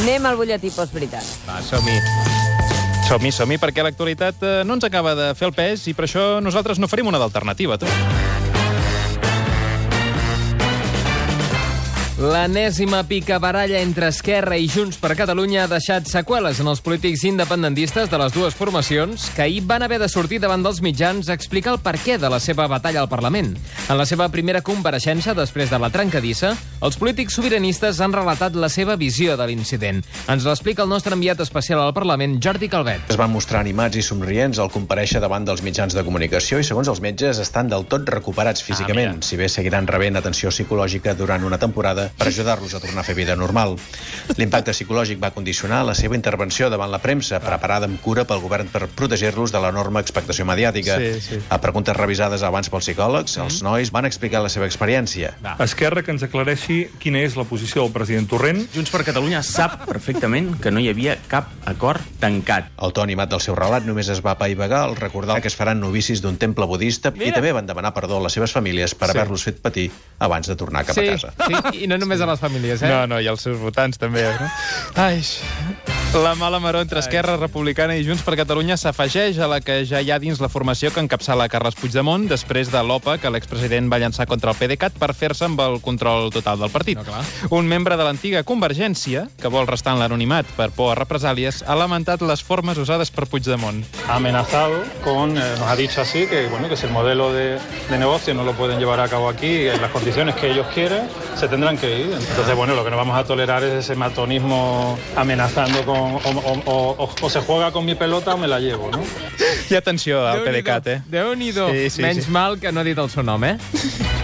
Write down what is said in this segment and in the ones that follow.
Anem al butlletí postbrità. Va, som-hi. Som-hi, som-hi, perquè l'actualitat eh, no ens acaba de fer el pes i per això nosaltres no farim una d'alternativa, tu. L'enèsima picabaralla entre Esquerra i Junts per Catalunya ha deixat seqüeles en els polítics independentistes de les dues formacions que ahir van haver de sortir davant dels mitjans a explicar el perquè de la seva batalla al Parlament. En la seva primera compareixença, després de la trencadissa, els polítics sobiranistes han relatat la seva visió de l'incident. Ens l'explica el nostre enviat especial al Parlament, Jordi Calvet. Es van mostrar animats i somrients al compareixer davant dels mitjans de comunicació i, segons els metges, estan del tot recuperats físicament, si bé seguiran rebent atenció psicològica durant una temporada per ajudar-los a tornar a fer vida normal. L'impacte psicològic va condicionar la seva intervenció davant la premsa, preparada amb cura pel govern per protegir-los de l'enorme expectació mediàtica. Sí, sí. A preguntes revisades abans pels psicòlegs, els nois van explicar la seva experiència. Esquerra que ens aclareixi quina és la posició del president Torrent. Junts per Catalunya sap perfectament que no hi havia cap acord tancat. El to animat del seu relat només es va apaivagar al recordar que es faran novicis d'un temple budista i també van demanar perdó a les seves famílies per haver-los fet patir abans de tornar cap sí, a casa. sí, i no només a les famílies, eh? No, no, i els seus votants també. No? Ai, la mala maró entre Esquerra Republicana i Junts per Catalunya s'afegeix a la que ja hi ha dins la formació que encapçala Carles Puigdemont després de l'OPA que l'expresident va llançar contra el PDeCAT per fer-se amb el control total del partit. No, clar. Un membre de l'antiga Convergència, que vol restar en l'anonimat per por a represàlies, ha lamentat les formes usades per Puigdemont. ha amenazado con, eh, nos ha dicho así, que bueno, que si el modelo de, de negocio no lo pueden llevar a cabo aquí en las condiciones que ellos quieren, se tendrán que ir. Entonces, bueno, lo que no vamos a tolerar es ese matonismo amenazando con o, o- o- o- o se juega con mi pelota o me la llevo, ¿no? I atenció al PDeCAT, eh? Déu-n'hi-do. Sí, sí, Menys sí. mal que no ha dit el seu nom, eh?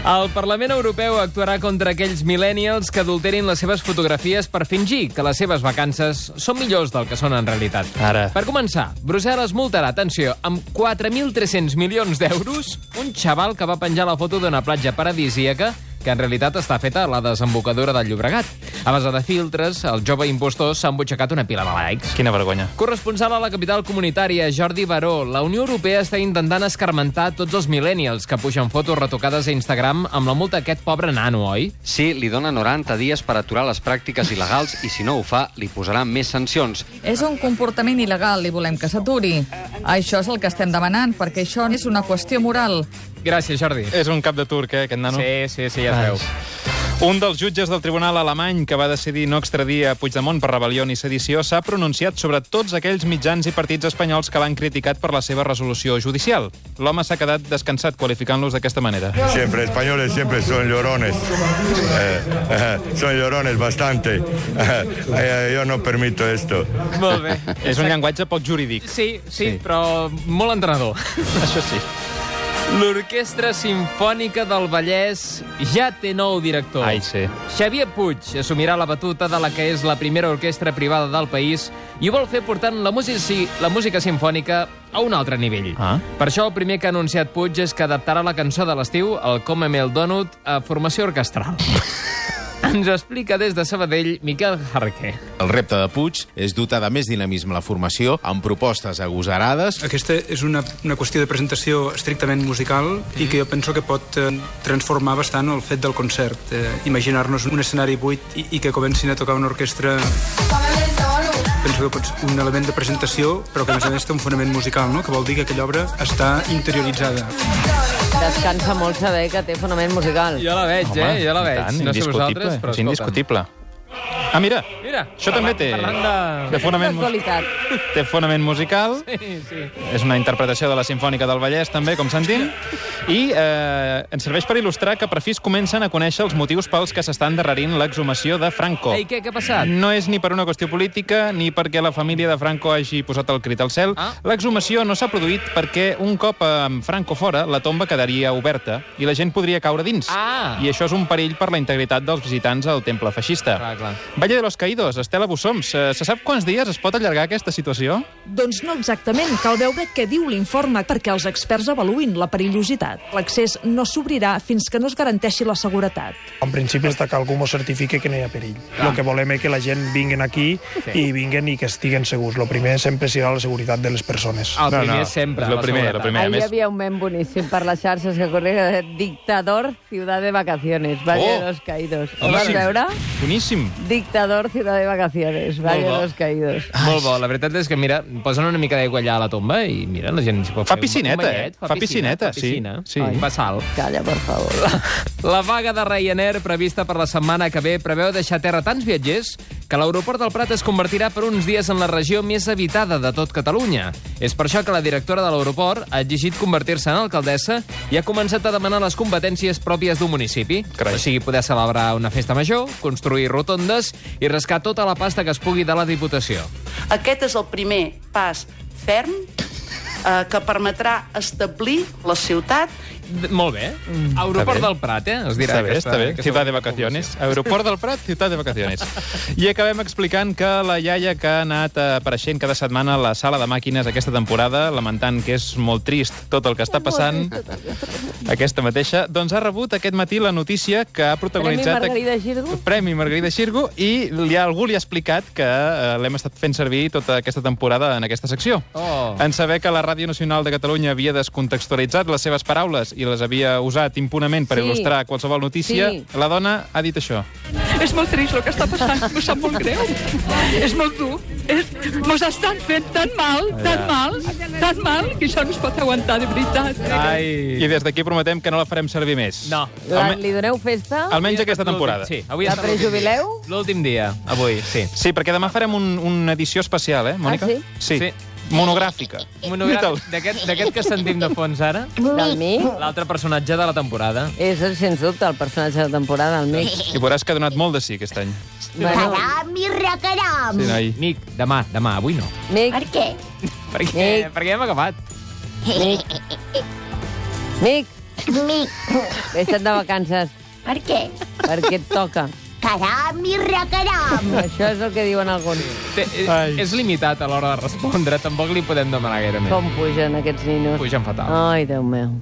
El Parlament Europeu actuarà contra aquells millennials que adulterin les seves fotografies per fingir que les seves vacances són millors del que són en realitat. Ara. Per començar, Brussel·les multarà, atenció, amb 4.300 milions d'euros un xaval que va penjar la foto d'una platja paradisíaca que en realitat està feta a la desembocadura del Llobregat. A base de filtres, el jove impostor s'ha embutxacat una pila de likes. Quina vergonya. Corresponsal a la capital comunitària, Jordi Baró. La Unió Europea està intentant escarmentar tots els millennials que pugen fotos retocades a Instagram amb la multa d'aquest pobre nano, oi? Sí, li dona 90 dies per aturar les pràctiques il·legals i si no ho fa, li posaran més sancions. És un comportament il·legal i volem que s'aturi. Això és el que estem demanant, perquè això és una qüestió moral. Gràcies, Jordi. És un cap de turc, eh, aquest nano? Sí, sí, sí, ja es veu. Un dels jutges del tribunal alemany que va decidir no extradir a Puigdemont per rebel·lió ni sedició s'ha pronunciat sobre tots aquells mitjans i partits espanyols que l'han criticat per la seva resolució judicial. L'home s'ha quedat descansat qualificant-los d'aquesta manera. Siempre españoles siempre son llorones. Eh, eh, son llorones bastante. Eh, yo no permito esto. Molt bé. És un llenguatge poc jurídic. Sí, sí, Sí. sí, però molt entrenador. Això sí. L'Orquestra Simfònica del Vallès ja té nou director. Ai, sí. Xavier Puig assumirà la batuta de la que és la primera orquestra privada del país i ho vol fer portant la música, la música simfònica a un altre nivell. Ah. Per això el primer que ha anunciat Puig és que adaptarà la cançó de l'estiu, el Come-me el Donut, a formació orquestral. Ens ho explica des de Sabadell Miquel Jarque. El repte de Puig és dotar de més dinamisme la formació amb propostes agosarades. Aquesta és una, una qüestió de presentació estrictament musical i que jo penso que pot eh, transformar bastant el fet del concert. Eh, Imaginar-nos un escenari buit i, i que comencin a tocar una orquestra penso que pot ser un element de presentació, però que a més a més té un fonament musical, no? que vol dir que aquella obra està interioritzada. Descansa molt saber que té fonament musical. Jo la veig, eh? Jo la veig. tant, no sé indiscutible, vosaltres, però és escolta'm. Ah, mira, Mira, això també té, parlant de... té, fonament, D'actualitat. té fonament musical. Sí, sí. És una interpretació de la Sinfònica del Vallès, també, com sentim. I eh, ens serveix per il·lustrar que per fi es comencen a conèixer els motius pels que s'estan darrerint l'exhumació de Franco. Ei, què, què ha passat? No és ni per una qüestió política, ni perquè la família de Franco hagi posat el crit al cel. Ah. L'exhumació no s'ha produït perquè un cop amb Franco fora, la tomba quedaria oberta i la gent podria caure dins. Ah. I això és un perill per la integritat dels visitants al temple feixista. Clar, clar. Valle de los Caídos, Estela Bussoms, eh, se sap quants dies es pot allargar aquesta situació? Doncs no exactament. Cal veure què diu l'informe perquè els experts avaluïn la perillositat. L'accés no s'obrirà fins que no es garanteixi la seguretat. En principi està que algú mos certifique que no hi ha perill. El que volem és que la gent vinguen aquí sí. i vinguen i que estiguen segurs. El primer sempre serà la seguretat de les persones. El No, primer no, sempre. és lo la primer, seguretat. lo primer. Ahí més- había un meme buenísimo para las xarxes que corría dictador, ciudad de vacaciones, Valle Oh. de los Caídos. Ho vas veure? Boníssim. Dictador Ciudad de Vacaciones. Vaya los caídos. Molt bo. La veritat és que, mira, posen una mica d'aigua allà a la tomba i, mira, la gent s'hi pot Fa fer un- piscineta, un banyet. eh? Fa piscineta, fa sí. piscina. Sí. Ai, Fa sal. Calla, por favor. La vaga de Ryanair prevista per la setmana que ve preveu deixar a terra tants viatgers que l'aeroport del Prat es convertirà per uns dies en la regió més habitada de tot Catalunya. És per això que la directora de l'aeroport ha exigit convertir-se en alcaldessa i ha començat a demanar les competències pròpies d'un municipi. Carai. O sigui, poder celebrar una festa major, construir rotondes i rascar tota la pasta que es pugui de la Diputació. Aquest és el primer pas ferm eh, que permetrà establir la ciutat molt bé. Aeroport Està bé. del Prat, eh? Es dirà Està bé, aquesta- està bé. aquesta Ciutat de vacaciones. Aeroport del Prat, ciutat de vacaciones. I acabem explicant que la iaia que ha anat apareixent cada setmana a la sala de màquines aquesta temporada, lamentant que és molt trist tot el que està passant, aquesta mateixa, doncs ha rebut aquest matí la notícia que ha Premi protagonitzat... Margarida Xirgo? Premi Margarida Xirgo i li ha, algú li ha explicat que eh, l'hem estat fent servir tota aquesta temporada en aquesta secció. Oh. En saber que la Ràdio Nacional de Catalunya havia descontextualitzat les seves paraules i les havia usat impunament per Sí. il·lustrar qualsevol notícia, Sí. la dona ha dit això. És molt trist el que està passant, m'ho sap molt greu. És molt dur. És, mos estan fent tan mal, tan mal, tan mal, que això no es pot aguantar, de veritat. Ai. I des d'aquí prometem que no la farem servir més. No. La, Alme- li doneu festa? Almenys aquesta temporada. Sí, avui La prejubileu? L'últim dia, avui, sí. Sí, perquè demà farem un, una edició especial, eh, Mònica? Ah, sí? Sí. Sí. Monogràfica. Monogràfic d'aquest d'aquest que sentim de fons ara, Del mi? l'altre personatge de la temporada. És, sens dubte, el personatge de temporada, el Mic. I veuràs que ha donat molt de sí aquest any. Bueno, Caram i recaram. Sí, noi. Mic, demà, demà, avui no. Mic, Per què? Perquè, Mic. perquè ja hem acabat. Mic, Mic. he estat de vacances Per què? perquè et toca. Caram i recaram. Això és el que diuen alguns. Té, és, Ai. és limitat a l'hora de respondre, tampoc li podem demanar gaire més. Com pugen aquests ninos. Pugen fatal. Ai, Déu meu.